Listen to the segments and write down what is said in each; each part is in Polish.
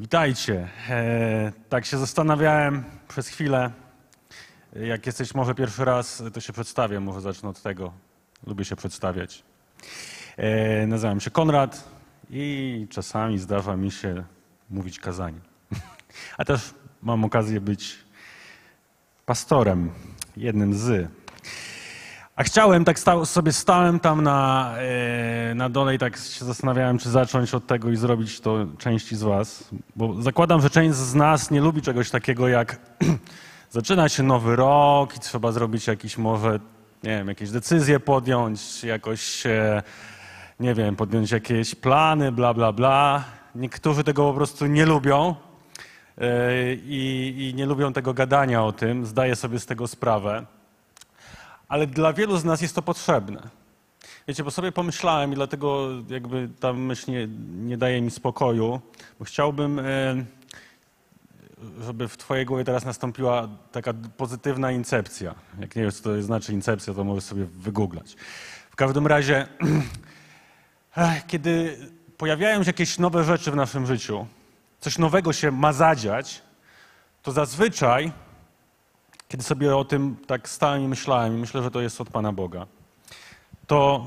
Witajcie. E, tak się zastanawiałem przez chwilę. Jak jesteś może pierwszy raz, to się przedstawię. Może zacznę od tego. Lubię się przedstawiać. E, nazywam się Konrad i czasami zdarza mi się mówić kazanie. A też mam okazję być pastorem, jednym z. A chciałem, tak stał, sobie stałem tam na, e, na dole i tak się zastanawiałem, czy zacząć od tego i zrobić to części z was. Bo zakładam, że część z nas nie lubi czegoś takiego jak zaczyna się nowy rok i trzeba zrobić jakiś może, nie wiem, jakieś decyzje podjąć, jakoś, nie wiem, podjąć jakieś plany, bla, bla, bla. Niektórzy tego po prostu nie lubią e, i nie lubią tego gadania o tym, zdaję sobie z tego sprawę ale dla wielu z nas jest to potrzebne. Wiecie, bo sobie pomyślałem i dlatego jakby ta myśl nie, nie daje mi spokoju, bo chciałbym, e, żeby w twojej głowie teraz nastąpiła taka pozytywna incepcja. Jak nie wiesz, co to znaczy incepcja, to możesz sobie wygooglać. W każdym razie, kiedy pojawiają się jakieś nowe rzeczy w naszym życiu, coś nowego się ma zadziać, to zazwyczaj kiedy sobie o tym tak stałem i myślałem, i myślę, że to jest od Pana Boga, to,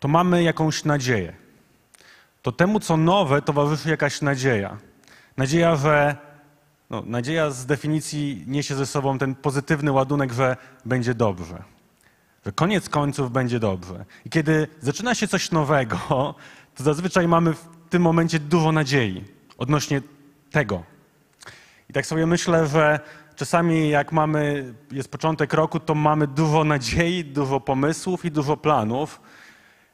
to mamy jakąś nadzieję. To temu, co nowe, towarzyszy jakaś nadzieja. Nadzieja, że no, nadzieja z definicji niesie ze sobą ten pozytywny ładunek, że będzie dobrze. Że koniec końców będzie dobrze. I kiedy zaczyna się coś nowego, to zazwyczaj mamy w tym momencie dużo nadziei odnośnie tego. I tak sobie myślę, że czasami jak mamy, jest początek roku, to mamy dużo nadziei, dużo pomysłów i dużo planów,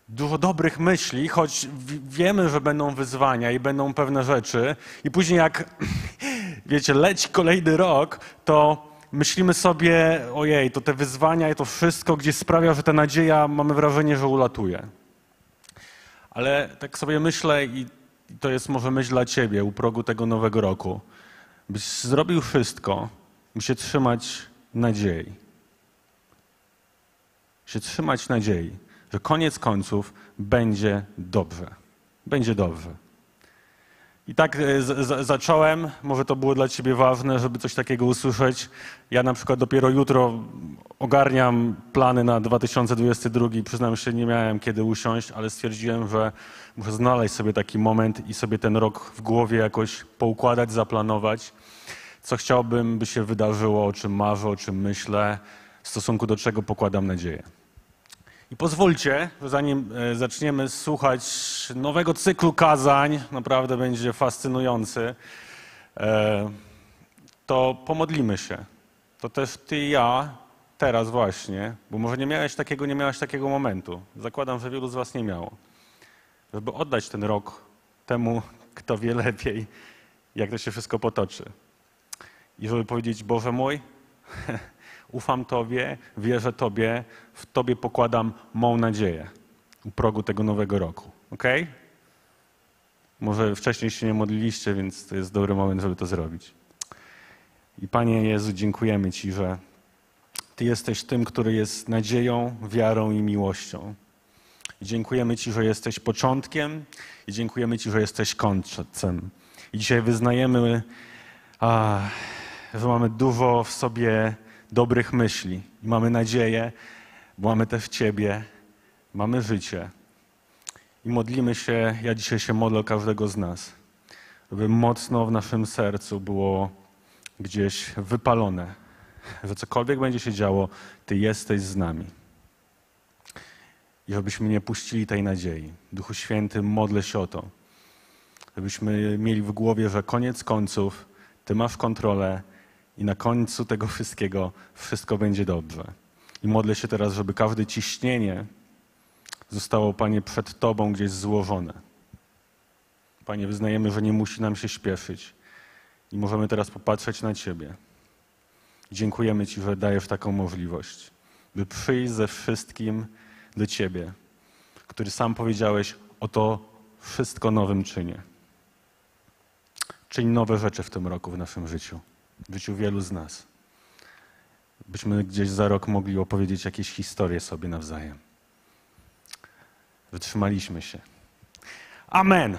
dużo dobrych myśli, choć wiemy, że będą wyzwania i będą pewne rzeczy. I później jak, wiecie, leci kolejny rok, to myślimy sobie, ojej, to te wyzwania i to wszystko gdzieś sprawia, że ta nadzieja, mamy wrażenie, że ulatuje. Ale tak sobie myślę i to jest może myśl dla ciebie u progu tego nowego roku, byś zrobił wszystko, Musi trzymać nadziei. Się trzymać nadziei, że koniec końców będzie dobrze. Będzie dobrze. I tak e, z, z, zacząłem, może to było dla Ciebie ważne, żeby coś takiego usłyszeć. Ja na przykład dopiero jutro ogarniam plany na 2022. Przyznam się, nie miałem kiedy usiąść, ale stwierdziłem, że muszę znaleźć sobie taki moment i sobie ten rok w głowie jakoś poukładać, zaplanować co chciałbym, by się wydarzyło, o czym marzę, o czym myślę, w stosunku do czego pokładam nadzieję. I pozwólcie, że zanim e, zaczniemy słuchać nowego cyklu kazań, naprawdę będzie fascynujący, e, to pomodlimy się. To też ty i ja teraz właśnie, bo może nie miałeś takiego, nie miałeś takiego momentu. Zakładam, że wielu z was nie miało. Żeby oddać ten rok temu, kto wie lepiej, jak to się wszystko potoczy i żeby powiedzieć, Boże mój, ufam Tobie, wierzę Tobie, w Tobie pokładam mą nadzieję u progu tego nowego roku. Ok? Może wcześniej się nie modliliście, więc to jest dobry moment, żeby to zrobić. I Panie Jezu, dziękujemy Ci, że Ty jesteś tym, który jest nadzieją, wiarą i miłością. I dziękujemy Ci, że jesteś początkiem i dziękujemy Ci, że jesteś końcem. I dzisiaj wyznajemy a, że mamy dużo w sobie dobrych myśli i mamy nadzieję, bo mamy też Ciebie, mamy życie. I modlimy się, ja dzisiaj się modlę każdego z nas, żeby mocno w naszym sercu było gdzieś wypalone, że cokolwiek będzie się działo, Ty jesteś z nami. I żebyśmy nie puścili tej nadziei. Duchu Święty, modlę się o to, żebyśmy mieli w głowie, że koniec końców Ty masz kontrolę i na końcu tego wszystkiego wszystko będzie dobrze. I modlę się teraz, żeby każde ciśnienie zostało, Panie, przed Tobą gdzieś złożone. Panie, wyznajemy, że nie musi nam się śpieszyć i możemy teraz popatrzeć na Ciebie. Dziękujemy Ci, że dajesz taką możliwość, by przyjść ze wszystkim do Ciebie, który sam powiedziałeś, oto wszystko nowym czynię. Czyń nowe rzeczy w tym roku w naszym życiu w życiu wielu z nas. Byśmy gdzieś za rok mogli opowiedzieć jakieś historie sobie nawzajem. Wytrzymaliśmy się. Amen.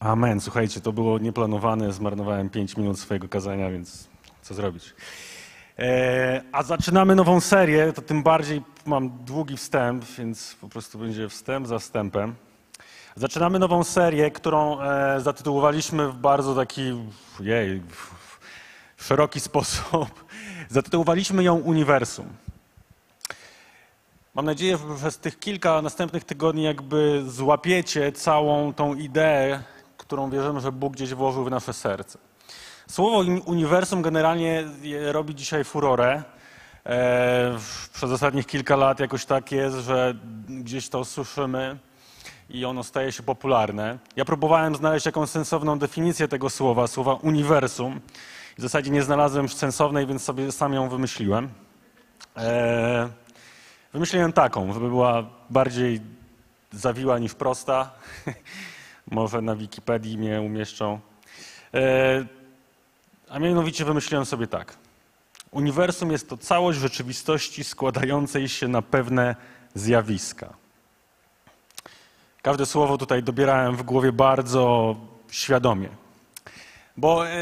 Amen. Słuchajcie, to było nieplanowane, zmarnowałem 5 minut swojego kazania, więc co zrobić? E, a zaczynamy nową serię, to tym bardziej mam długi wstęp, więc po prostu będzie wstęp za wstępem. Zaczynamy nową serię, którą e, zatytułowaliśmy w bardzo taki, jej, w szeroki sposób. Zatytułowaliśmy ją Uniwersum. Mam nadzieję, że przez tych kilka następnych tygodni jakby złapiecie całą tą ideę, którą wierzymy, że Bóg gdzieś włożył w nasze serce. Słowo uniwersum generalnie robi dzisiaj furorę. E, przez ostatnich kilka lat jakoś tak jest, że gdzieś to słyszymy i ono staje się popularne. Ja próbowałem znaleźć jakąś sensowną definicję tego słowa, słowa uniwersum. W zasadzie nie znalazłem sensownej, więc sobie sam ją wymyśliłem. E, wymyśliłem taką, żeby była bardziej zawiła niż prosta. Może na Wikipedii mnie umieszczą. E, a mianowicie wymyśliłem sobie tak. Uniwersum jest to całość rzeczywistości składającej się na pewne zjawiska. Każde słowo tutaj dobierałem w głowie bardzo świadomie. Bo e,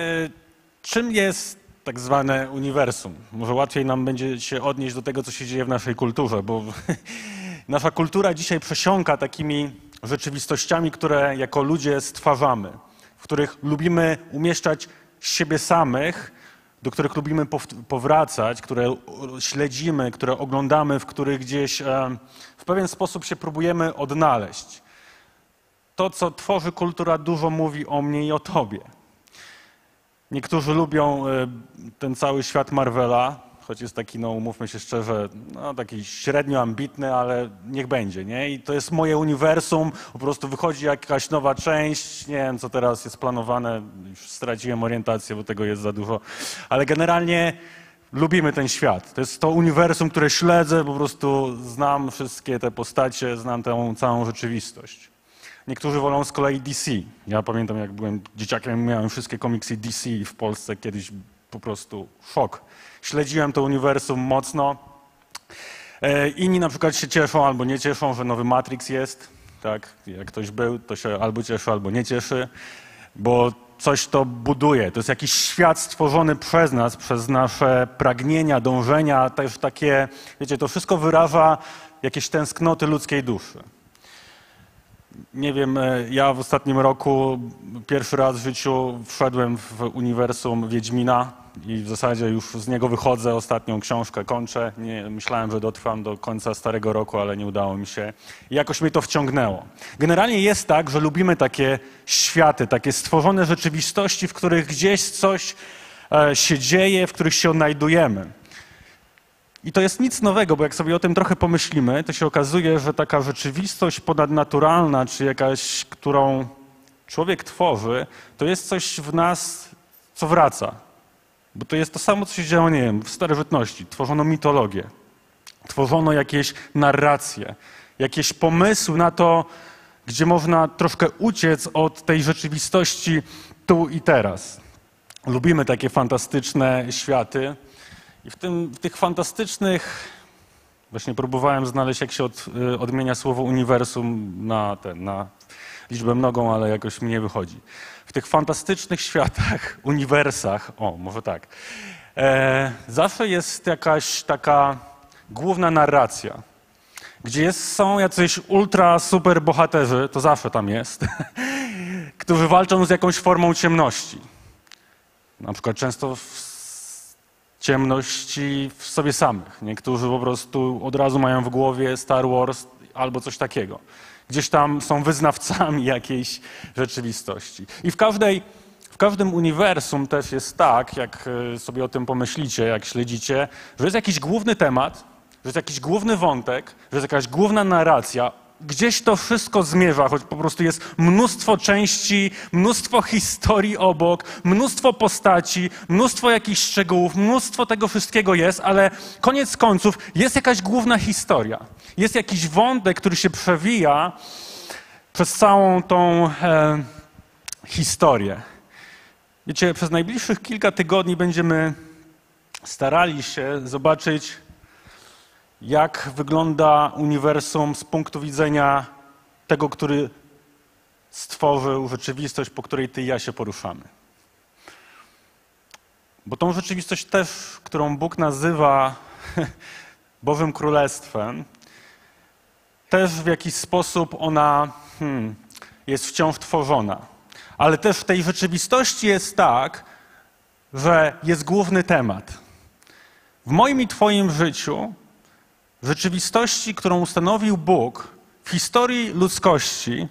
czym jest tak zwane uniwersum? Może łatwiej nam będzie się odnieść do tego, co się dzieje w naszej kulturze, bo nasza kultura dzisiaj przesiąka takimi rzeczywistościami, które jako ludzie stwarzamy, w których lubimy umieszczać siebie samych, do których lubimy powracać, które śledzimy, które oglądamy, w których gdzieś e, w pewien sposób się próbujemy odnaleźć. To, co tworzy kultura, dużo mówi o mnie i o tobie. Niektórzy lubią e, ten cały świat Marvela, choć jest taki, no umówmy się szczerze, no, taki średnio ambitny, ale niech będzie, nie? I to jest moje uniwersum, po prostu wychodzi jakaś nowa część, nie wiem, co teraz jest planowane, już straciłem orientację, bo tego jest za dużo, ale generalnie lubimy ten świat. To jest to uniwersum, które śledzę, po prostu znam wszystkie te postacie, znam tę całą rzeczywistość. Niektórzy wolą z kolei DC. Ja pamiętam, jak byłem dzieciakiem, miałem wszystkie komiksy DC w Polsce, kiedyś po prostu szok śledziłem to uniwersum mocno. E, inni na przykład się cieszą albo nie cieszą, że nowy Matrix jest. Tak? Jak ktoś był, to się albo cieszy, albo nie cieszy, bo coś to buduje. To jest jakiś świat stworzony przez nas, przez nasze pragnienia, dążenia, też takie, wiecie, to wszystko wyraża jakieś tęsknoty ludzkiej duszy. Nie wiem, e, ja w ostatnim roku pierwszy raz w życiu wszedłem w uniwersum Wiedźmina i w zasadzie już z niego wychodzę, ostatnią książkę kończę. Nie, myślałem, że dotrwam do końca starego roku, ale nie udało mi się. I jakoś mnie to wciągnęło. Generalnie jest tak, że lubimy takie światy, takie stworzone rzeczywistości, w których gdzieś coś e, się dzieje, w których się odnajdujemy. I to jest nic nowego, bo jak sobie o tym trochę pomyślimy, to się okazuje, że taka rzeczywistość ponadnaturalna, czy jakaś, którą człowiek tworzy, to jest coś w nas, co wraca. Bo to jest to samo, co się działo, nie wiem, w starożytności. Tworzono mitologię, tworzono jakieś narracje, jakieś pomysły na to, gdzie można troszkę uciec od tej rzeczywistości tu i teraz. Lubimy takie fantastyczne światy i w, tym, w tych fantastycznych, właśnie próbowałem znaleźć, jak się od, y, odmienia słowo uniwersum na, ten, na liczbę mnogą, ale jakoś mi nie wychodzi w tych fantastycznych światach, uniwersach, o, może tak, e, zawsze jest jakaś taka główna narracja, gdzie jest, są jacyś ultra super bohaterzy, to zawsze tam jest, którzy walczą z jakąś formą ciemności. Na przykład często w ciemności w sobie samych. Niektórzy po prostu od razu mają w głowie Star Wars albo coś takiego gdzieś tam są wyznawcami jakiejś rzeczywistości. I w, każdej, w każdym uniwersum też jest tak, jak e, sobie o tym pomyślicie, jak śledzicie, że jest jakiś główny temat, że jest jakiś główny wątek, że jest jakaś główna narracja, gdzieś to wszystko zmierza, choć po prostu jest mnóstwo części, mnóstwo historii obok, mnóstwo postaci, mnóstwo jakichś szczegółów, mnóstwo tego wszystkiego jest, ale koniec końców jest jakaś główna historia. Jest jakiś wątek, który się przewija przez całą tą e, historię. Wiecie, przez najbliższych kilka tygodni będziemy starali się zobaczyć, jak wygląda uniwersum z punktu widzenia tego, który stworzył rzeczywistość, po której ty i ja się poruszamy. Bo tą rzeczywistość też, którą Bóg nazywa Bożym Królestwem, też w jakiś sposób ona hmm, jest wciąż tworzona. Ale też w tej rzeczywistości jest tak, że jest główny temat. W moim i Twoim życiu, rzeczywistości, którą ustanowił Bóg, w historii ludzkości,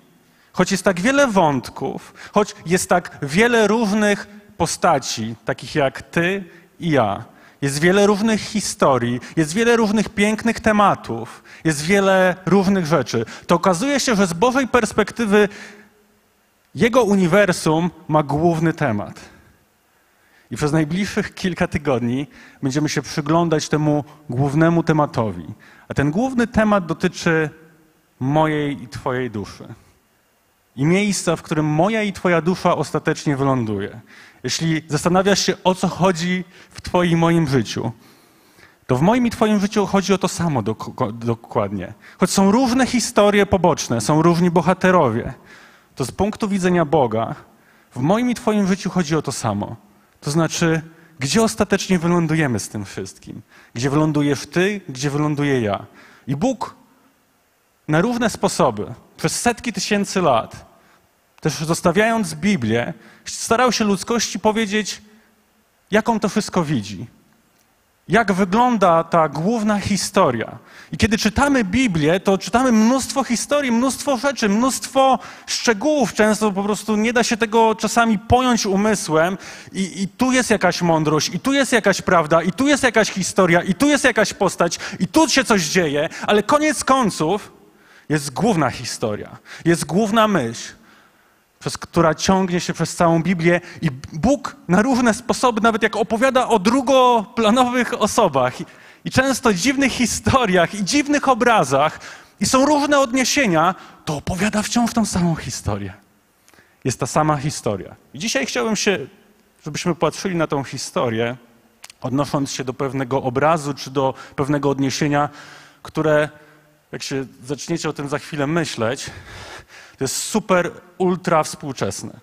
choć jest tak wiele wątków, choć jest tak wiele różnych postaci, takich jak Ty i ja, jest wiele różnych historii, jest wiele różnych pięknych tematów, jest wiele różnych rzeczy, to okazuje się, że z Bożej perspektywy Jego uniwersum ma główny temat. I przez najbliższych kilka tygodni będziemy się przyglądać temu głównemu tematowi. A ten główny temat dotyczy mojej i Twojej duszy. I miejsca, w którym moja i Twoja dusza ostatecznie wyląduje. Jeśli zastanawiasz się, o co chodzi w Twoim i moim życiu, to w moim i Twoim życiu chodzi o to samo dokładnie. Choć są różne historie poboczne, są różni bohaterowie, to z punktu widzenia Boga, w moim i Twoim życiu chodzi o to samo. To znaczy, gdzie ostatecznie wylądujemy z tym wszystkim? Gdzie wylądujesz Ty, gdzie wyląduję ja? I Bóg na różne sposoby, przez setki tysięcy lat, też zostawiając Biblię, starał się ludzkości powiedzieć, jaką to wszystko widzi. Jak wygląda ta główna historia. I kiedy czytamy Biblię, to czytamy mnóstwo historii, mnóstwo rzeczy, mnóstwo szczegółów. Często po prostu nie da się tego czasami pojąć umysłem. I, I tu jest jakaś mądrość, i tu jest jakaś prawda, i tu jest jakaś historia, i tu jest jakaś postać, i tu się coś dzieje, ale koniec końców jest główna historia, jest główna myśl przez która ciągnie się przez całą Biblię i Bóg na różne sposoby, nawet jak opowiada o drugoplanowych osobach i, i często dziwnych historiach i dziwnych obrazach i są różne odniesienia, to opowiada wciąż tą samą historię. Jest ta sama historia. I dzisiaj chciałbym się, żebyśmy patrzyli na tą historię, odnosząc się do pewnego obrazu czy do pewnego odniesienia, które, jak się zaczniecie o tym za chwilę myśleć, to jest super, ultra współczesne.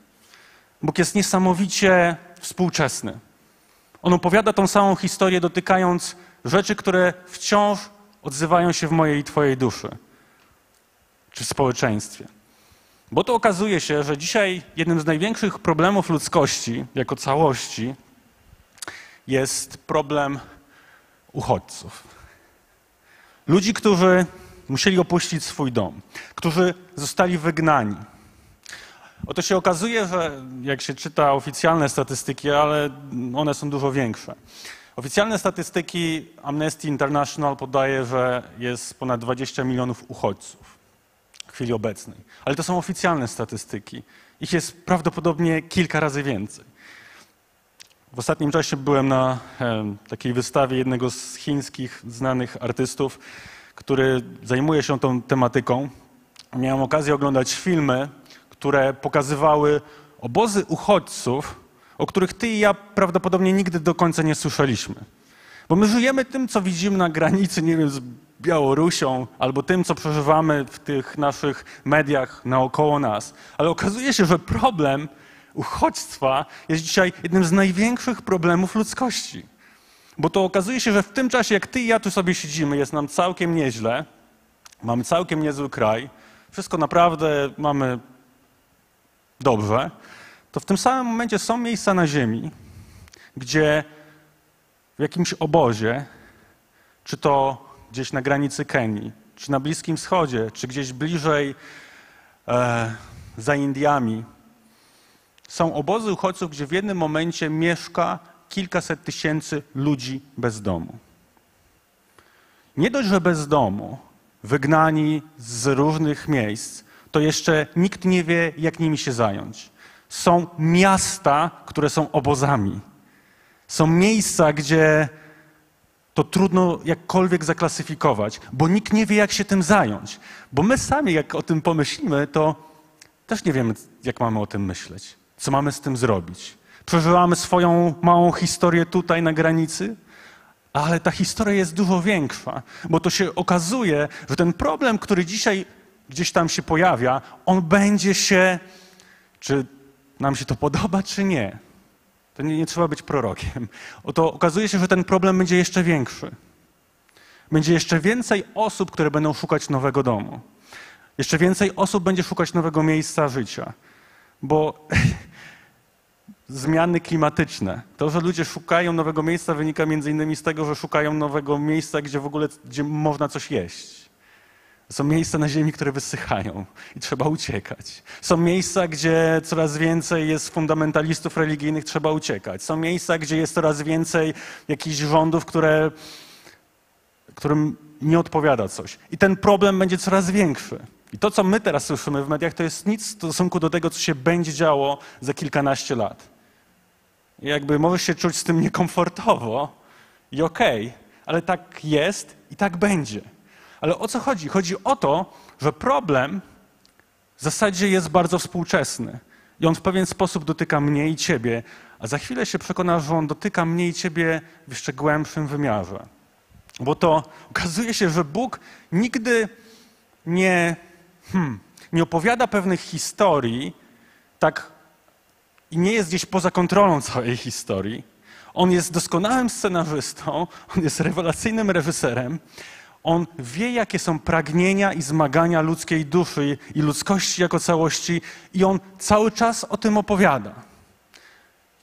Bóg jest niesamowicie współczesny. On opowiada tą samą historię, dotykając rzeczy, które wciąż odzywają się w mojej i Twojej duszy, czy w społeczeństwie. Bo to okazuje się, że dzisiaj jednym z największych problemów ludzkości jako całości jest problem uchodźców. Ludzi, którzy musieli opuścić swój dom, którzy zostali wygnani. Oto się okazuje, że jak się czyta oficjalne statystyki, ale one są dużo większe. Oficjalne statystyki Amnesty International podaje, że jest ponad 20 milionów uchodźców w chwili obecnej. Ale to są oficjalne statystyki. Ich jest prawdopodobnie kilka razy więcej. W ostatnim czasie byłem na takiej wystawie jednego z chińskich znanych artystów, który zajmuje się tą tematyką, miałem okazję oglądać filmy, które pokazywały obozy uchodźców, o których ty i ja prawdopodobnie nigdy do końca nie słyszeliśmy. Bo my żyjemy tym, co widzimy na granicy, nie wiem, z Białorusią, albo tym, co przeżywamy w tych naszych mediach naokoło nas. Ale okazuje się, że problem uchodźstwa jest dzisiaj jednym z największych problemów ludzkości. Bo to okazuje się, że w tym czasie, jak ty i ja tu sobie siedzimy, jest nam całkiem nieźle, mamy całkiem niezły kraj, wszystko naprawdę mamy dobrze, to w tym samym momencie są miejsca na ziemi, gdzie w jakimś obozie, czy to gdzieś na granicy Kenii, czy na Bliskim Wschodzie, czy gdzieś bliżej e, za Indiami, są obozy uchodźców, gdzie w jednym momencie mieszka kilkaset tysięcy ludzi bez domu. Nie dość, że bez domu, wygnani z różnych miejsc, to jeszcze nikt nie wie, jak nimi się zająć. Są miasta, które są obozami. Są miejsca, gdzie to trudno jakkolwiek zaklasyfikować, bo nikt nie wie, jak się tym zająć. Bo my sami, jak o tym pomyślimy, to też nie wiemy, jak mamy o tym myśleć, co mamy z tym zrobić. Przeżywamy swoją małą historię tutaj na granicy, ale ta historia jest dużo większa, bo to się okazuje, że ten problem, który dzisiaj gdzieś tam się pojawia, on będzie się, czy nam się to podoba, czy nie. To nie, nie trzeba być prorokiem. Oto okazuje się, że ten problem będzie jeszcze większy. Będzie jeszcze więcej osób, które będą szukać nowego domu. Jeszcze więcej osób będzie szukać nowego miejsca życia. Bo zmiany klimatyczne, to, że ludzie szukają nowego miejsca, wynika między innymi z tego, że szukają nowego miejsca, gdzie w ogóle gdzie można coś jeść. Są miejsca na ziemi, które wysychają i trzeba uciekać. Są miejsca, gdzie coraz więcej jest fundamentalistów religijnych, trzeba uciekać. Są miejsca, gdzie jest coraz więcej jakichś rządów, które, którym nie odpowiada coś. I ten problem będzie coraz większy. I to, co my teraz słyszymy w mediach, to jest nic w stosunku do tego, co się będzie działo za kilkanaście lat. Jakby możesz się czuć z tym niekomfortowo i okej, okay, ale tak jest i tak będzie. Ale o co chodzi? Chodzi o to, że problem w zasadzie jest bardzo współczesny. I on w pewien sposób dotyka mnie i ciebie, a za chwilę się przekonasz, że on dotyka mnie i ciebie w jeszcze głębszym wymiarze. Bo to okazuje się, że Bóg nigdy nie, hmm, nie opowiada pewnych historii tak i nie jest gdzieś poza kontrolą całej historii. On jest doskonałym scenarzystą, on jest rewelacyjnym reżyserem, on wie, jakie są pragnienia i zmagania ludzkiej duszy i ludzkości jako całości, i on cały czas o tym opowiada.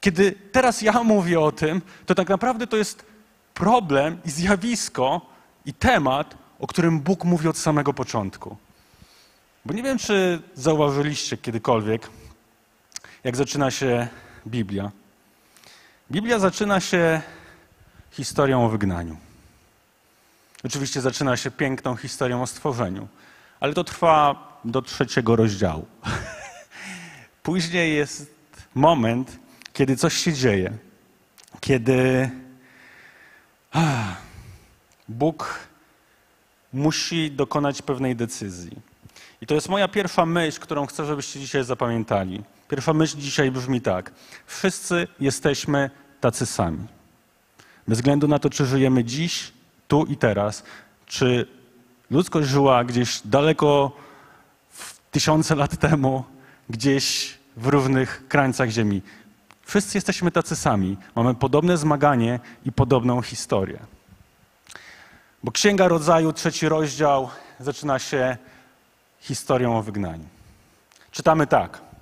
Kiedy teraz ja mówię o tym, to tak naprawdę to jest problem i zjawisko i temat, o którym Bóg mówi od samego początku. Bo nie wiem, czy zauważyliście kiedykolwiek, jak zaczyna się Biblia. Biblia zaczyna się historią o wygnaniu. Oczywiście zaczyna się piękną historią o stworzeniu, ale to trwa do trzeciego rozdziału. Później jest moment, kiedy coś się dzieje, kiedy ah, Bóg musi dokonać pewnej decyzji. I to jest moja pierwsza myśl, którą chcę, żebyście dzisiaj zapamiętali. Pierwsza myśl dzisiaj brzmi tak. Wszyscy jesteśmy tacy sami. Bez względu na to, czy żyjemy dziś, tu i teraz, czy ludzkość żyła gdzieś daleko tysiące lat temu, gdzieś w różnych krańcach Ziemi. Wszyscy jesteśmy tacy sami. Mamy podobne zmaganie i podobną historię. Bo Księga Rodzaju, trzeci rozdział, zaczyna się historią o wygnaniu. Czytamy tak.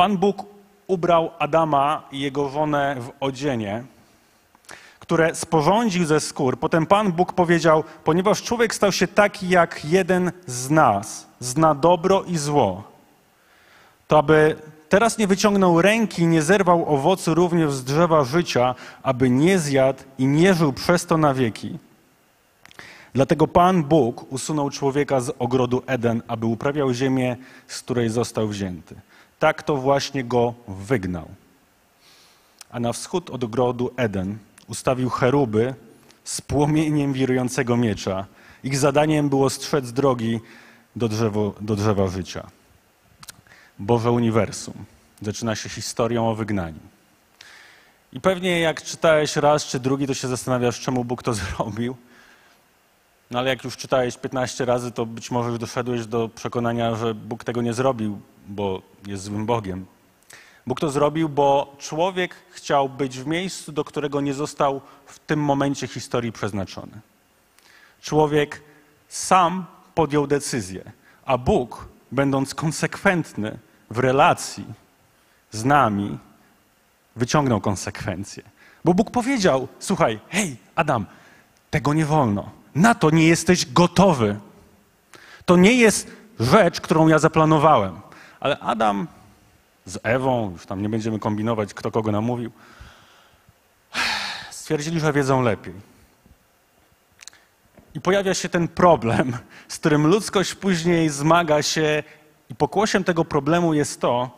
Pan Bóg ubrał Adama i jego żonę w odzienie, które sporządził ze skór. Potem Pan Bóg powiedział, ponieważ człowiek stał się taki jak jeden z nas, zna dobro i zło, to aby teraz nie wyciągnął ręki nie zerwał owocu również z drzewa życia, aby nie zjadł i nie żył przez to na wieki. Dlatego Pan Bóg usunął człowieka z ogrodu Eden, aby uprawiał ziemię, z której został wzięty. Tak to właśnie go wygnał. A na wschód od ogrodu Eden ustawił cheruby z płomieniem wirującego miecza. Ich zadaniem było strzec drogi do, drzewo, do drzewa życia. Boże Uniwersum zaczyna się historią o wygnaniu. I pewnie jak czytałeś raz czy drugi, to się zastanawiasz, czemu Bóg to zrobił. No ale jak już czytałeś 15 razy, to być może już doszedłeś do przekonania, że Bóg tego nie zrobił, bo jest złym Bogiem. Bóg to zrobił, bo człowiek chciał być w miejscu, do którego nie został w tym momencie historii przeznaczony. Człowiek sam podjął decyzję, a Bóg, będąc konsekwentny w relacji z nami, wyciągnął konsekwencje. Bo Bóg powiedział: Słuchaj, hej, Adam, tego nie wolno. Na to nie jesteś gotowy. To nie jest rzecz, którą ja zaplanowałem. Ale Adam z Ewą, już tam nie będziemy kombinować, kto kogo namówił, stwierdzili, że wiedzą lepiej. I pojawia się ten problem, z którym ludzkość później zmaga się, i pokłosiem tego problemu jest to,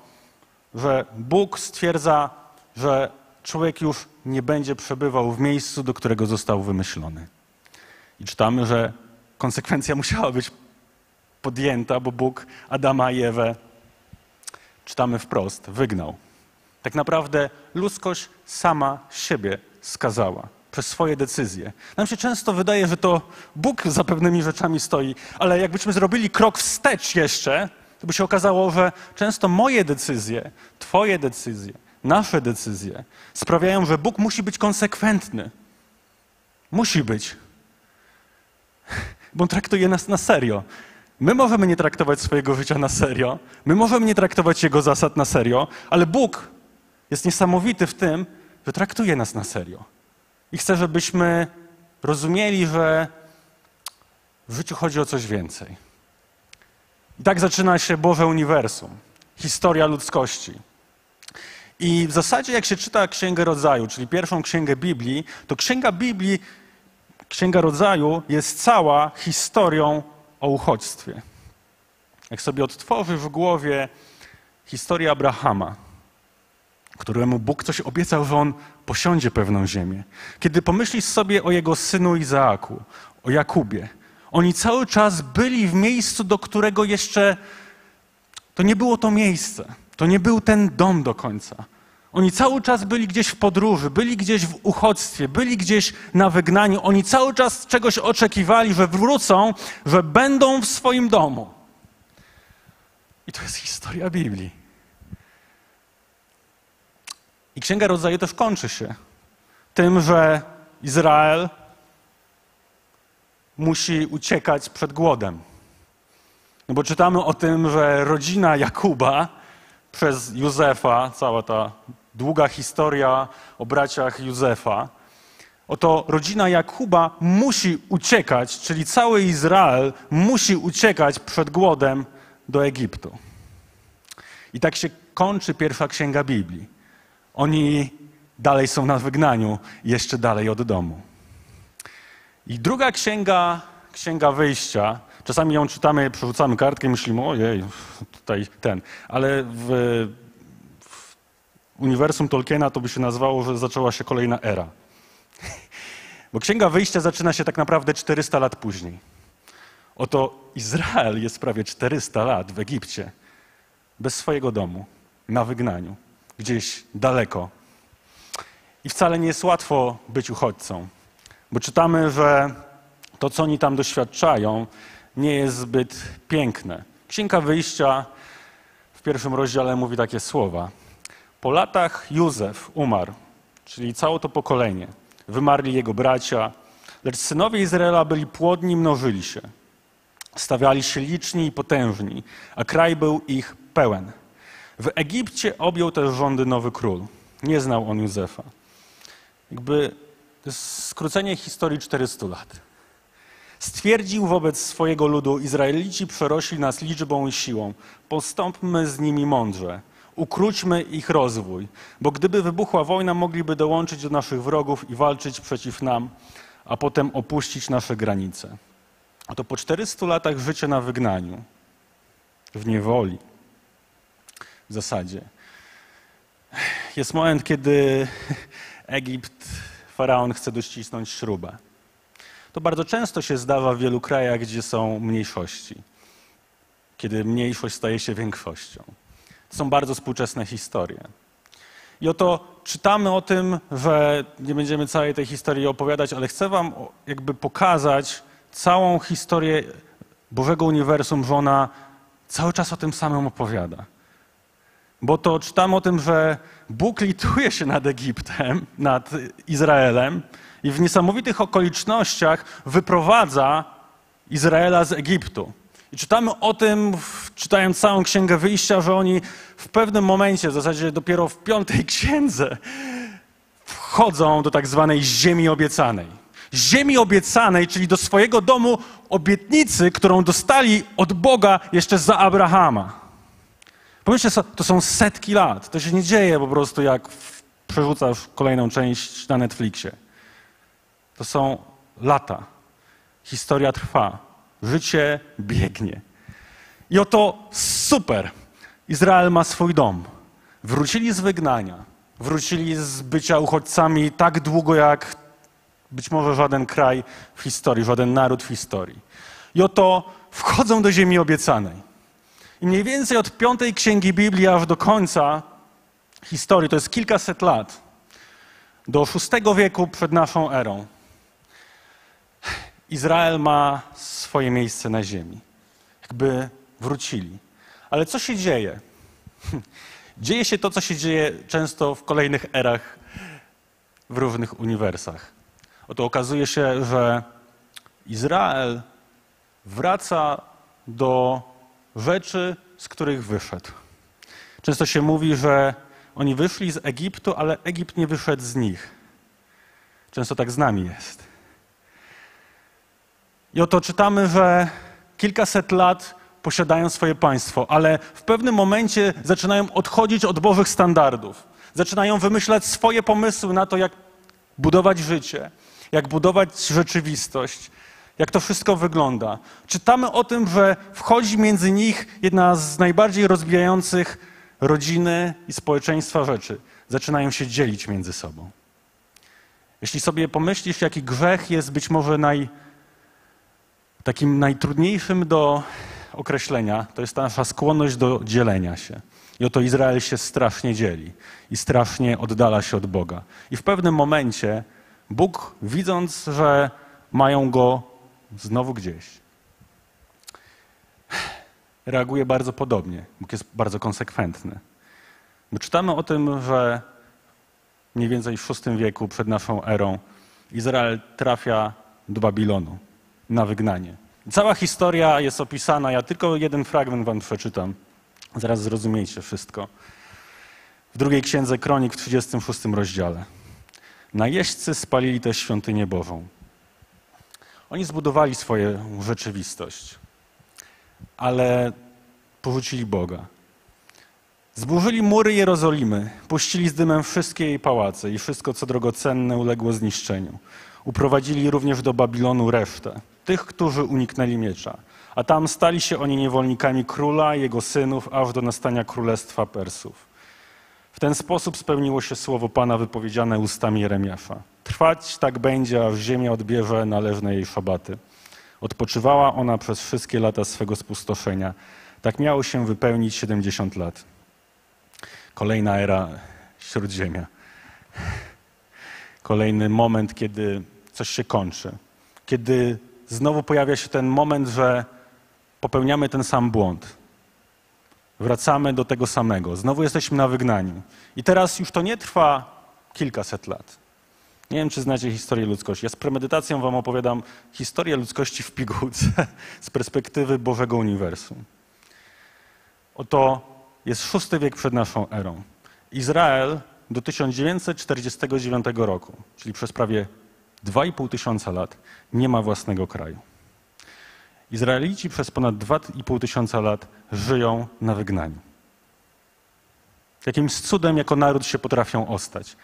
że Bóg stwierdza, że człowiek już nie będzie przebywał w miejscu, do którego został wymyślony. I czytamy, że konsekwencja musiała być podjęta, bo Bóg Adama i Ewę czytamy wprost, wygnał. Tak naprawdę ludzkość sama siebie skazała. przez swoje decyzje. Nam się często wydaje, że to Bóg za pewnymi rzeczami stoi, ale jakbyśmy zrobili krok wstecz jeszcze, to by się okazało, że często moje decyzje, Twoje decyzje, nasze decyzje sprawiają, że Bóg musi być konsekwentny. Musi być. Bo on traktuje nas na serio. My możemy nie traktować swojego życia na serio, my możemy nie traktować Jego zasad na serio, ale Bóg jest niesamowity w tym, że traktuje nas na serio. I chce, żebyśmy rozumieli, że w życiu chodzi o coś więcej. I tak zaczyna się Boże Uniwersum, historia ludzkości. I w zasadzie, jak się czyta Księgę Rodzaju, czyli pierwszą księgę Biblii, to Księga Biblii, Księga Rodzaju jest cała historią o uchodźstwie. Jak sobie odtworzy w głowie historię Abrahama, któremu Bóg coś obiecał, że on posiądzie pewną ziemię. Kiedy pomyślisz sobie o jego synu Izaaku, o Jakubie, oni cały czas byli w miejscu, do którego jeszcze to nie było to miejsce. To nie był ten dom do końca. Oni cały czas byli gdzieś w podróży, byli gdzieś w uchodźstwie, byli gdzieś na wygnaniu. Oni cały czas czegoś oczekiwali, że wrócą, że będą w swoim domu. I to jest historia Biblii. I Księga Rodzaju też kończy się tym, że Izrael musi uciekać przed głodem. No bo czytamy o tym, że rodzina Jakuba przez Józefa, cała ta długa historia o braciach Józefa, oto rodzina Jakuba musi uciekać, czyli cały Izrael musi uciekać przed głodem do Egiptu. I tak się kończy pierwsza księga Biblii. Oni dalej są na wygnaniu, jeszcze dalej od domu. I druga księga, księga wyjścia, czasami ją czytamy, przerzucamy kartkę i myślimy, ojej, tutaj ten. Ale w, uniwersum Tolkiena to by się nazwało, że zaczęła się kolejna era. Bo księga wyjścia zaczyna się tak naprawdę 400 lat później. Oto Izrael jest prawie 400 lat w Egipcie, bez swojego domu, na wygnaniu, gdzieś daleko. I wcale nie jest łatwo być uchodźcą. Bo czytamy, że to, co oni tam doświadczają, nie jest zbyt piękne. Księga Wyjścia w pierwszym rozdziale mówi takie słowa. Po latach Józef umarł, czyli całe to pokolenie. Wymarli jego bracia, lecz synowie Izraela byli płodni mnożyli się. Stawiali się liczni i potężni, a kraj był ich pełen. W Egipcie objął też rządy nowy król. Nie znał on Józefa. Jakby skrócenie historii 400 lat. Stwierdził wobec swojego ludu: Izraelici przerośli nas liczbą i siłą. Postąpmy z nimi mądrze. Ukróćmy ich rozwój, bo gdyby wybuchła wojna, mogliby dołączyć do naszych wrogów i walczyć przeciw nam, a potem opuścić nasze granice. Oto po 400 latach życia na wygnaniu, w niewoli, w zasadzie, jest moment, kiedy Egipt faraon chce dościsnąć śrubę. To bardzo często się zdarza w wielu krajach, gdzie są mniejszości, kiedy mniejszość staje się większością. Są bardzo współczesne historie. I oto czytamy o tym, że nie będziemy całej tej historii opowiadać, ale chcę Wam jakby pokazać całą historię Bożego Uniwersum, że ona cały czas o tym samym opowiada. Bo to czytamy o tym, że Bóg lituje się nad Egiptem, nad Izraelem i w niesamowitych okolicznościach wyprowadza Izraela z Egiptu. I czytamy o tym, czytając całą Księgę Wyjścia, że oni w pewnym momencie, w zasadzie dopiero w piątej księdze, wchodzą do tak zwanej ziemi obiecanej. Ziemi obiecanej, czyli do swojego domu obietnicy, którą dostali od Boga jeszcze za Abrahama. Pomyślcie, to są setki lat. To się nie dzieje po prostu jak przerzucasz kolejną część na Netflixie. To są lata. Historia trwa. Życie biegnie. I oto super. Izrael ma swój dom. Wrócili z wygnania. Wrócili z bycia uchodźcami tak długo, jak być może żaden kraj w historii, żaden naród w historii. I oto wchodzą do ziemi obiecanej. I mniej więcej od piątej księgi Biblii aż do końca historii, to jest kilkaset lat, Do VI wieku przed naszą erą Izrael ma swoje miejsce na ziemi. Jakby wrócili. Ale co się dzieje? Dzieje się to, co się dzieje często w kolejnych erach w różnych uniwersach. Oto okazuje się, że Izrael wraca do rzeczy, z których wyszedł. Często się mówi, że oni wyszli z Egiptu, ale Egipt nie wyszedł z nich. Często tak z nami jest. I oto czytamy, że kilkaset lat posiadają swoje państwo, ale w pewnym momencie zaczynają odchodzić od Bożych standardów. Zaczynają wymyślać swoje pomysły na to, jak budować życie, jak budować rzeczywistość, jak to wszystko wygląda. Czytamy o tym, że wchodzi między nich jedna z najbardziej rozbijających rodziny i społeczeństwa rzeczy. Zaczynają się dzielić między sobą. Jeśli sobie pomyślisz, jaki grzech jest być może naj, takim najtrudniejszym do określenia, to jest ta nasza skłonność do dzielenia się. I oto Izrael się strasznie dzieli i strasznie oddala się od Boga. I w pewnym momencie Bóg, widząc, że mają go znowu gdzieś, reaguje bardzo podobnie. Bóg jest bardzo konsekwentny. Bo czytamy o tym, że mniej więcej w VI wieku przed naszą erą Izrael trafia do Babilonu na wygnanie. Cała historia jest opisana, ja tylko jeden fragment wam przeczytam. Zaraz zrozumiecie wszystko. W drugiej księdze Kronik w 36 rozdziale. Najeźdźcy spalili też świątynię Bożą. Oni zbudowali swoją rzeczywistość, ale porzucili Boga. Zburzyli mury Jerozolimy, puścili z dymem wszystkie jej pałace i wszystko, co drogocenne, uległo zniszczeniu. Uprowadzili również do Babilonu resztę, tych, którzy uniknęli miecza. A tam stali się oni niewolnikami króla jego synów, aż do nastania królestwa Persów. W ten sposób spełniło się słowo Pana wypowiedziane ustami Jeremiasza. Trwać tak będzie, aż ziemia odbierze należne jej szabaty. Odpoczywała ona przez wszystkie lata swego spustoszenia. Tak miało się wypełnić 70 lat. Kolejna era śródziemia. Kolejny moment, kiedy coś się kończy. Kiedy znowu pojawia się ten moment, że popełniamy ten sam błąd. Wracamy do tego samego. Znowu jesteśmy na wygnaniu. I teraz już to nie trwa kilkaset lat. Nie wiem, czy znacie historię ludzkości. Ja z premedytacją wam opowiadam historię ludzkości w pigułce z perspektywy Bożego Uniwersum. Oto jest szósty wiek przed naszą erą. Izrael do 1949 roku, czyli przez prawie 2,5 tysiąca lat, nie ma własnego kraju. Izraelici przez ponad 2,5 tysiąca lat żyją na wygnaniu. Jakimś cudem jako naród się potrafią ostać.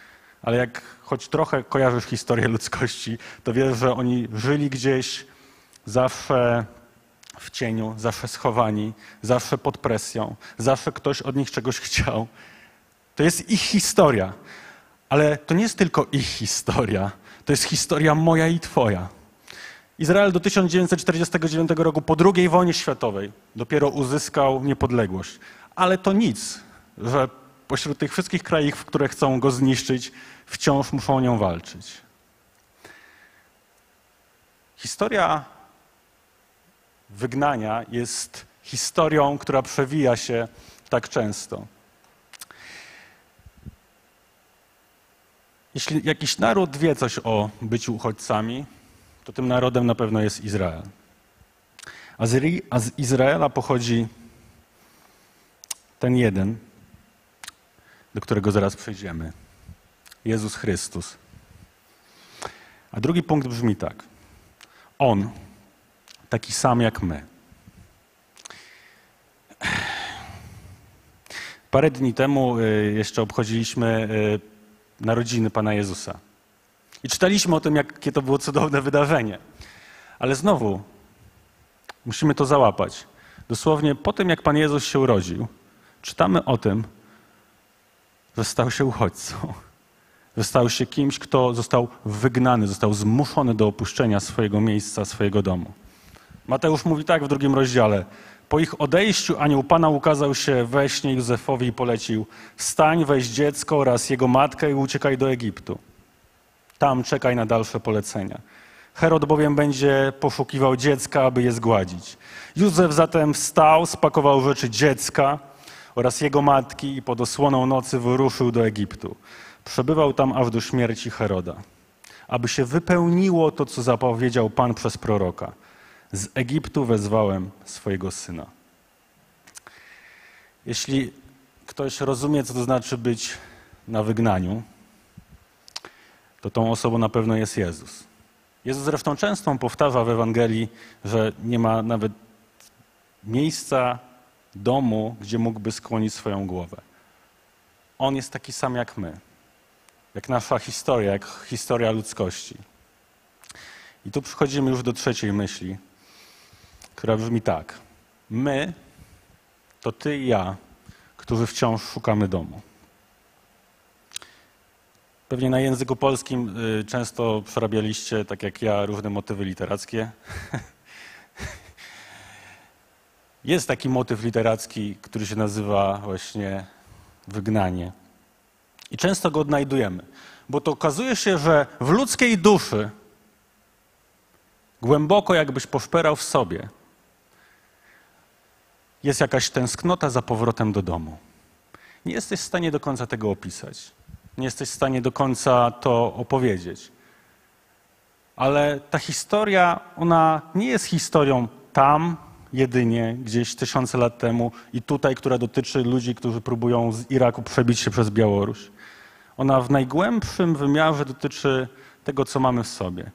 Ale jak choć trochę kojarzysz historię ludzkości, to wiesz, że oni żyli gdzieś zawsze w cieniu, zawsze schowani, zawsze pod presją, zawsze ktoś od nich czegoś chciał. To jest ich historia. Ale to nie jest tylko ich historia, to jest historia moja i Twoja. Izrael do 1949 roku, po II wojnie światowej, dopiero uzyskał niepodległość. Ale to nic, że pośród tych wszystkich krajów, które chcą go zniszczyć, wciąż muszą o nią walczyć. Historia wygnania jest historią, która przewija się tak często. Jeśli jakiś naród wie coś o byciu uchodźcami, to tym narodem na pewno jest Izrael. A z, a z Izraela pochodzi ten jeden, do którego zaraz przejdziemy. Jezus Chrystus. A drugi punkt brzmi tak. On, taki sam jak my. Parę dni temu y, jeszcze obchodziliśmy y, narodziny Pana Jezusa. I czytaliśmy o tym, jakie to było cudowne wydarzenie. Ale znowu musimy to załapać. Dosłownie po tym, jak Pan Jezus się urodził, czytamy o tym, że stał się uchodźcą. Że stał się kimś, kto został wygnany, został zmuszony do opuszczenia swojego miejsca, swojego domu. Mateusz mówi tak w drugim rozdziale. Po ich odejściu anioł Pana ukazał się we śnie Józefowi i polecił: Wstań, weź dziecko oraz jego matkę i uciekaj do Egiptu. Tam czekaj na dalsze polecenia. Herod bowiem będzie poszukiwał dziecka, aby je zgładzić. Józef zatem wstał, spakował rzeczy dziecka oraz jego matki i pod osłoną nocy wyruszył do Egiptu. Przebywał tam aż do śmierci Heroda, aby się wypełniło to, co zapowiedział Pan przez proroka. Z Egiptu wezwałem swojego syna. Jeśli ktoś rozumie, co to znaczy być na wygnaniu, to tą osobą na pewno jest Jezus. Jezus zresztą często powtarza w Ewangelii, że nie ma nawet miejsca, domu, gdzie mógłby skłonić swoją głowę. On jest taki sam jak my, jak nasza historia, jak historia ludzkości. I tu przechodzimy już do trzeciej myśli, która brzmi tak. My to ty i ja, którzy wciąż szukamy domu. Pewnie na języku polskim y, często przerabialiście, tak jak ja, różne motywy literackie. Jest taki motyw literacki, który się nazywa właśnie wygnanie. I często go odnajdujemy, bo to okazuje się, że w ludzkiej duszy, głęboko jakbyś poszperał w sobie, jest jakaś tęsknota za powrotem do domu. Nie jesteś w stanie do końca tego opisać. Nie jesteś w stanie do końca to opowiedzieć. Ale ta historia, ona nie jest historią tam, jedynie gdzieś tysiące lat temu i tutaj, która dotyczy ludzi, którzy próbują z Iraku przebić się przez Białoruś. Ona w najgłębszym wymiarze dotyczy tego, co mamy w sobie.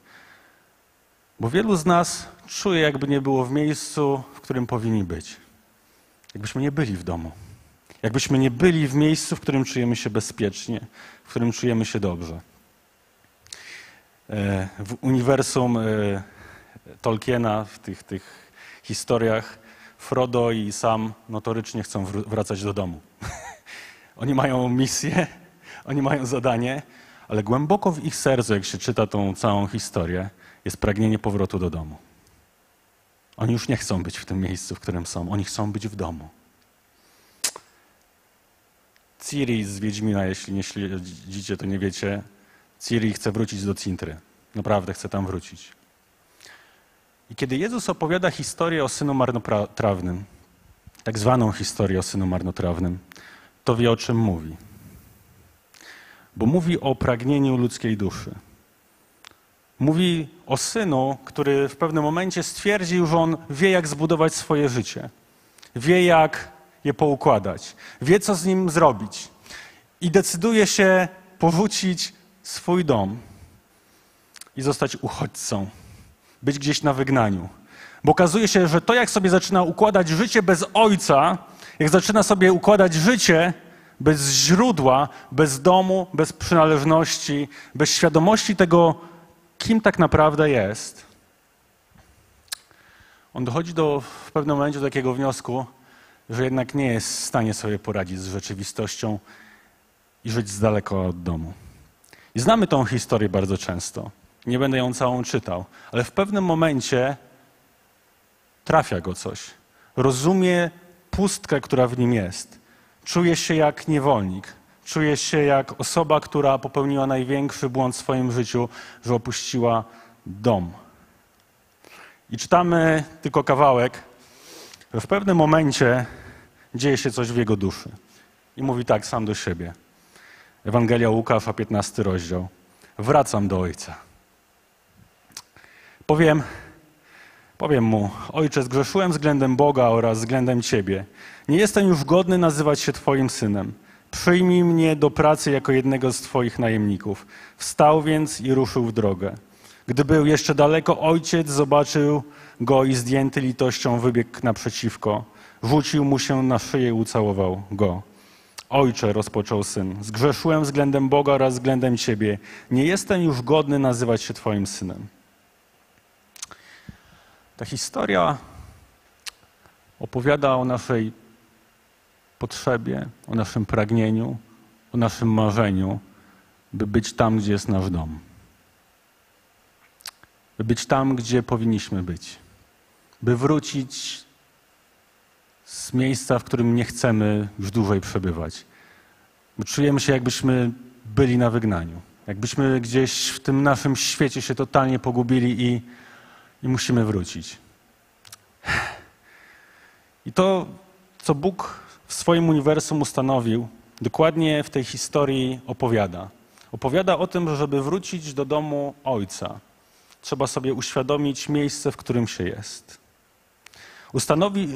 Bo wielu z nas czuje, jakby nie było w miejscu, w którym powinni być. Jakbyśmy nie byli w domu. Jakbyśmy nie byli w miejscu, w którym czujemy się bezpiecznie, w którym czujemy się dobrze. E, w uniwersum e, Tolkiena, w tych, tych historiach, Frodo i Sam notorycznie chcą wracać do domu. oni mają misję, oni mają zadanie, ale głęboko w ich sercu, jak się czyta tą całą historię, jest pragnienie powrotu do domu. Oni już nie chcą być w tym miejscu, w którym są. Oni chcą być w domu. Ciri z Wiedźmina, jeśli nie śledzicie, to nie wiecie. Ciri chce wrócić do Cintry. Naprawdę chce tam wrócić. I kiedy Jezus opowiada historię o synu marnotrawnym, tak zwaną historię o synu marnotrawnym, to wie o czym mówi. Bo mówi o pragnieniu ludzkiej duszy. Mówi o synu, który w pewnym momencie stwierdził, że on wie, jak zbudować swoje życie. Wie, jak je poukładać. Wie, co z nim zrobić. I decyduje się porzucić swój dom i zostać uchodźcą. Być gdzieś na wygnaniu. Bo okazuje się, że to, jak sobie zaczyna układać życie bez ojca, jak zaczyna sobie układać życie bez źródła, bez domu, bez przynależności, bez świadomości tego, kim tak naprawdę jest, on dochodzi do, w pewnym momencie do takiego wniosku, że jednak nie jest w stanie sobie poradzić z rzeczywistością i żyć z daleka od domu. I znamy tą historię bardzo często. Nie będę ją całą czytał, ale w pewnym momencie trafia go coś. Rozumie pustkę, która w nim jest. Czuje się jak niewolnik. Czuje się jak osoba, która popełniła największy błąd w swoim życiu, że opuściła dom. I czytamy tylko kawałek, że w pewnym momencie dzieje się coś w jego duszy. I mówi tak sam do siebie. Ewangelia Łukasza, 15 rozdział. Wracam do Ojca. Powiem, powiem mu, Ojcze, zgrzeszyłem względem Boga oraz względem Ciebie. Nie jestem już godny nazywać się Twoim synem. Przyjmij mnie do pracy jako jednego z Twoich najemników. Wstał więc i ruszył w drogę. Gdy był jeszcze daleko, ojciec zobaczył go i zdjęty litością wybiegł naprzeciwko. Rzucił mu się na szyję i ucałował go. Ojcze, rozpoczął syn, zgrzeszyłem względem Boga oraz względem Ciebie. Nie jestem już godny nazywać się Twoim synem. Ta historia opowiada o naszej potrzebie, o naszym pragnieniu, o naszym marzeniu, by być tam, gdzie jest nasz dom. By być tam, gdzie powinniśmy być. By wrócić z miejsca, w którym nie chcemy już dłużej przebywać. Bo czujemy się, jakbyśmy byli na wygnaniu. Jakbyśmy gdzieś w tym naszym świecie się totalnie pogubili i, i musimy wrócić. I to, co Bóg w swoim uniwersum ustanowił, dokładnie w tej historii opowiada. Opowiada o tym, że żeby wrócić do domu Ojca, trzeba sobie uświadomić miejsce, w którym się jest. Ustanowi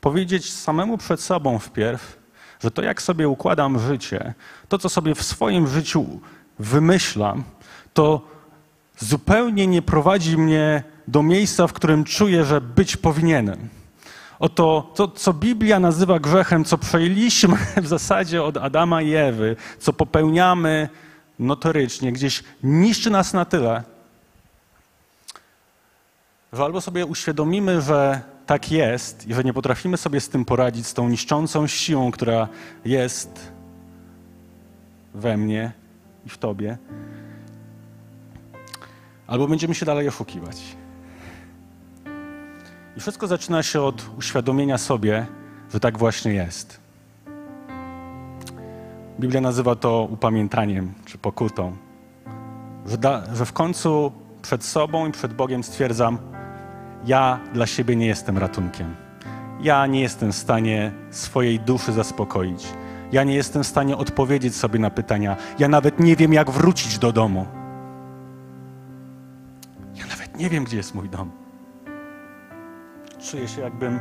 powiedzieć samemu przed sobą wpierw, że to jak sobie układam życie, to co sobie w swoim życiu wymyślam, to zupełnie nie prowadzi mnie do miejsca, w którym czuję, że być powinienem. Oto to, co Biblia nazywa grzechem, co przejęliśmy w zasadzie od Adama i Ewy, co popełniamy notorycznie, gdzieś niszczy nas na tyle, że albo sobie uświadomimy, że tak jest i że nie potrafimy sobie z tym poradzić, z tą niszczącą siłą, która jest we mnie i w tobie, albo będziemy się dalej oszukiwać. I wszystko zaczyna się od uświadomienia sobie, że tak właśnie jest. Biblia nazywa to upamiętaniem czy pokutą. Że, da, że w końcu przed sobą i przed Bogiem stwierdzam, ja dla siebie nie jestem ratunkiem. Ja nie jestem w stanie swojej duszy zaspokoić. Ja nie jestem w stanie odpowiedzieć sobie na pytania. Ja nawet nie wiem, jak wrócić do domu. Ja nawet nie wiem, gdzie jest mój dom. Czuję się, jakbym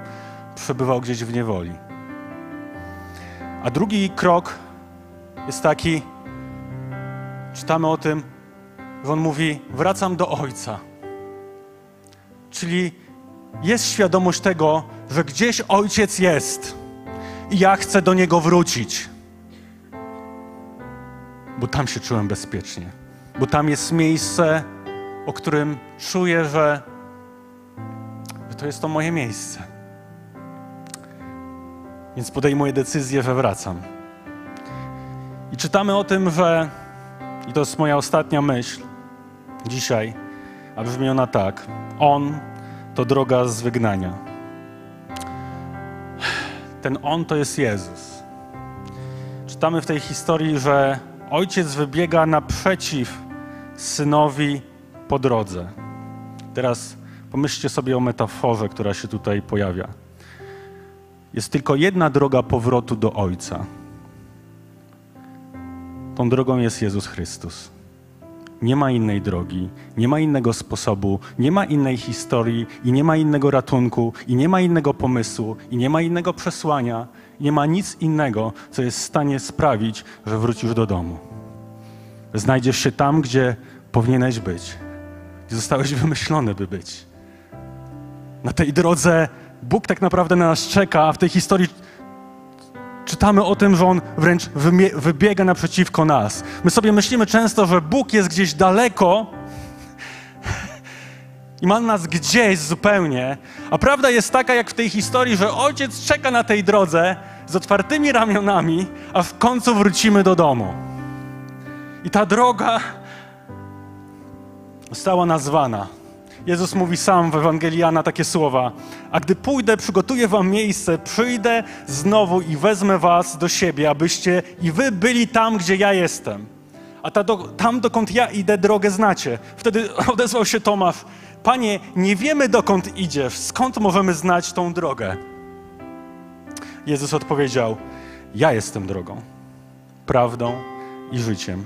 przebywał gdzieś w niewoli. A drugi krok jest taki, czytamy o tym, że on mówi: Wracam do Ojca. Czyli jest świadomość tego, że gdzieś Ojciec jest i ja chcę do Niego wrócić. Bo tam się czułem bezpiecznie. Bo tam jest miejsce, o którym czuję, że, to jest to moje miejsce. Więc podejmuję decyzję, że wracam. I czytamy o tym, że, i to jest moja ostatnia myśl dzisiaj, a brzmi ona tak: On to droga z wygnania. Ten On to jest Jezus. Czytamy w tej historii, że ojciec wybiega naprzeciw synowi po drodze. Teraz pomyślcie sobie o metaforze, która się tutaj pojawia. Jest tylko jedna droga powrotu do Ojca. Tą drogą jest Jezus Chrystus. Nie ma innej drogi, nie ma innego sposobu, nie ma innej historii i nie ma innego ratunku i nie ma innego pomysłu i nie ma innego przesłania, nie ma nic innego, co jest w stanie sprawić, że wrócisz do domu. Znajdziesz się tam, gdzie powinieneś być, gdzie zostałeś wymyślony, by być. Na tej drodze Bóg tak naprawdę na nas czeka, a w tej historii czytamy o tym, że On wręcz wybiega naprzeciwko nas. My sobie myślimy często, że Bóg jest gdzieś daleko i ma nas gdzieś zupełnie, a prawda jest taka, jak w tej historii, że Ojciec czeka na tej drodze z otwartymi ramionami, a w końcu wrócimy do domu. I ta droga została nazwana Jezus mówi sam w Ewangelii Jana takie słowa: A gdy pójdę, przygotuję wam miejsce, przyjdę znowu i wezmę was do siebie, abyście i wy byli tam, gdzie ja jestem. A ta do, tam, dokąd ja idę, drogę znacie. Wtedy odezwał się Tomasz: Panie, nie wiemy, dokąd idziesz, skąd możemy znać tą drogę? Jezus odpowiedział: Ja jestem drogą, prawdą i życiem.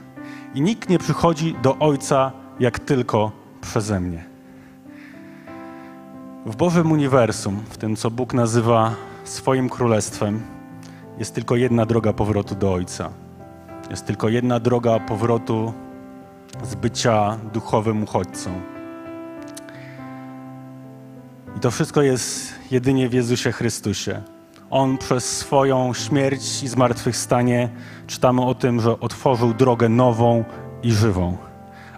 I nikt nie przychodzi do Ojca jak tylko przeze mnie. W Bożym uniwersum, w tym co Bóg nazywa swoim królestwem, jest tylko jedna droga powrotu do Ojca. Jest tylko jedna droga powrotu z bycia duchowym uchodźcą. I to wszystko jest jedynie w Jezusie Chrystusie. On przez swoją śmierć i zmartwychwstanie czytamy o tym, że otworzył drogę nową i żywą,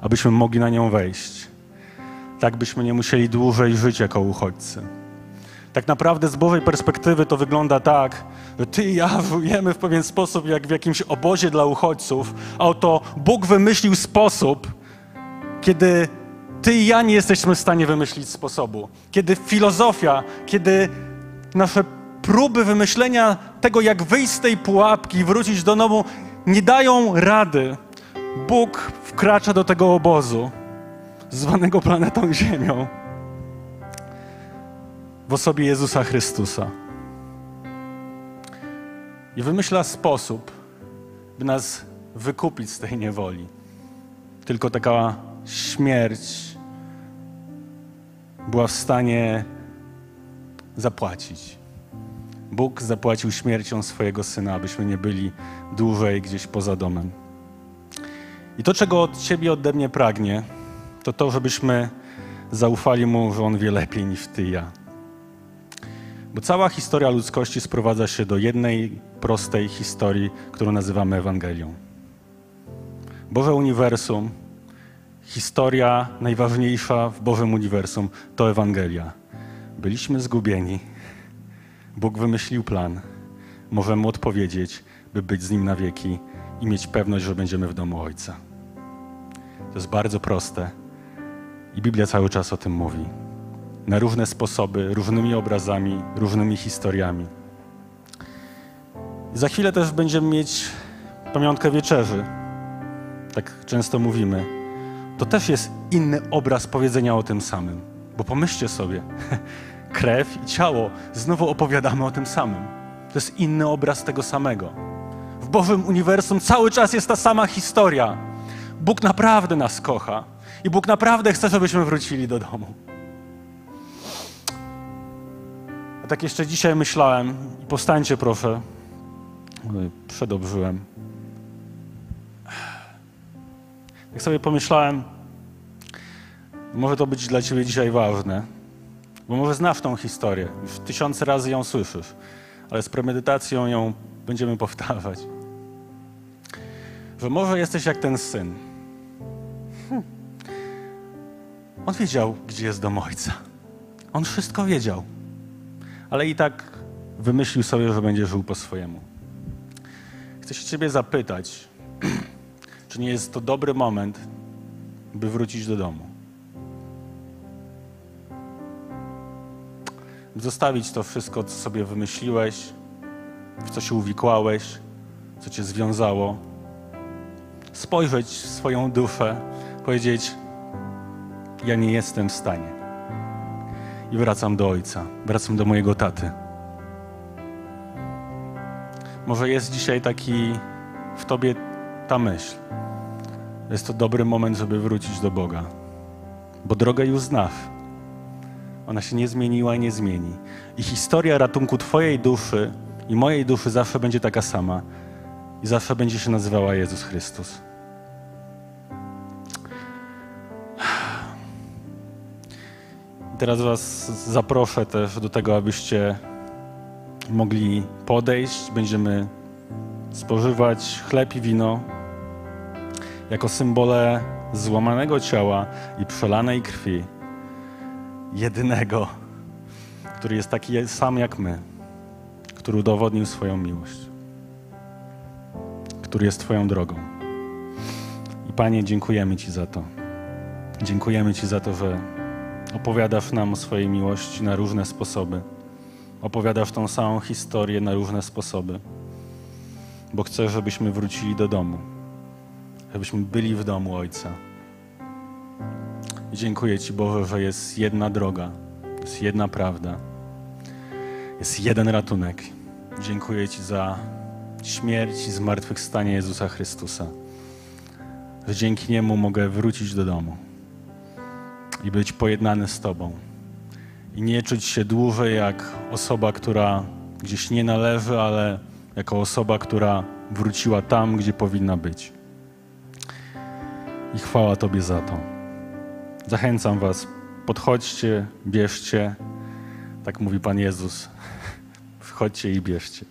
abyśmy mogli na nią wejść tak byśmy nie musieli dłużej żyć jako uchodźcy. Tak naprawdę z Bożej perspektywy to wygląda tak, że ty i ja żyjemy w pewien sposób jak w jakimś obozie dla uchodźców, a oto Bóg wymyślił sposób, kiedy ty i ja nie jesteśmy w stanie wymyślić sposobu. Kiedy filozofia, kiedy nasze próby wymyślenia tego, jak wyjść z tej pułapki i wrócić do domu, nie dają rady. Bóg wkracza do tego obozu, zwanego planetą Ziemią, w osobie Jezusa Chrystusa. I wymyśla sposób, by nas wykupić z tej niewoli. Tylko taka śmierć była w stanie zapłacić. Bóg zapłacił śmiercią swojego syna, abyśmy nie byli dłużej gdzieś poza domem. I to, czego od Ciebie ode mnie pragnie, to to, żebyśmy zaufali Mu, że On wie lepiej niż Ty i ja. Bo cała historia ludzkości sprowadza się do jednej prostej historii, którą nazywamy Ewangelią. Boże Uniwersum, historia najważniejsza w Bożym Uniwersum to Ewangelia. Byliśmy zgubieni. Bóg wymyślił plan. Możemy odpowiedzieć, by być z Nim na wieki i mieć pewność, że będziemy w domu Ojca. To jest bardzo proste i Biblia cały czas o tym mówi. Na różne sposoby, różnymi obrazami, różnymi historiami. Za chwilę też będziemy mieć pamiątkę wieczerzy. Tak często mówimy. To też jest inny obraz powiedzenia o tym samym. Bo pomyślcie sobie, krew i ciało, znowu opowiadamy o tym samym. To jest inny obraz tego samego. W Bożym Uniwersum cały czas jest ta sama historia. Bóg naprawdę nas kocha i Bóg naprawdę chce, żebyśmy wrócili do domu. A tak jeszcze dzisiaj myślałem, i powstańcie proszę, Oj, przedobrzyłem. Jak sobie pomyślałem, może to być dla ciebie dzisiaj ważne, bo może znasz tą historię, już tysiące razy ją słyszysz, ale z premedytacją ją będziemy powtarzać. Że może jesteś jak ten syn. Hm. On wiedział, gdzie jest dom ojca. On wszystko wiedział, ale i tak wymyślił sobie, że będzie żył po swojemu. Chcę się ciebie zapytać, czy nie jest to dobry moment, by wrócić do domu? Zostawić to wszystko, co sobie wymyśliłeś, w co się uwikłałeś, co cię związało. Spojrzeć w swoją duszę, powiedzieć: Ja nie jestem w stanie. I wracam do ojca, wracam do mojego taty. Może jest dzisiaj taki w tobie ta myśl. Jest to dobry moment, żeby wrócić do Boga, bo drogę już znasz. Ona się nie zmieniła i nie zmieni. I historia ratunku Twojej duszy i mojej duszy zawsze będzie taka sama i zawsze będzie się nazywała Jezus Chrystus. Teraz Was zaproszę też do tego, abyście mogli podejść. Będziemy spożywać chleb i wino jako symbole złamanego ciała i przelanej krwi jedynego, który jest taki sam jak my, który udowodnił swoją miłość, który jest Twoją drogą. I Panie, dziękujemy Ci za to. Dziękujemy Ci za to, że opowiadasz nam o swojej miłości na różne sposoby. Opowiadasz tą samą historię na różne sposoby, bo chcesz, żebyśmy wrócili do domu, żebyśmy byli w domu Ojca. I dziękuję Ci, Boże, że jest jedna droga, jest jedna prawda, jest jeden ratunek. Dziękuję Ci za śmierć i zmartwychwstanie Jezusa Chrystusa, że dzięki Niemu mogę wrócić do domu i być pojednany z Tobą. I nie czuć się dłużej jak osoba, która gdzieś nie należy, ale jako osoba, która wróciła tam, gdzie powinna być. I chwała Tobie za to. Zachęcam Was, podchodźcie, bierzcie, tak mówi Pan Jezus. Wchodźcie i bierzcie.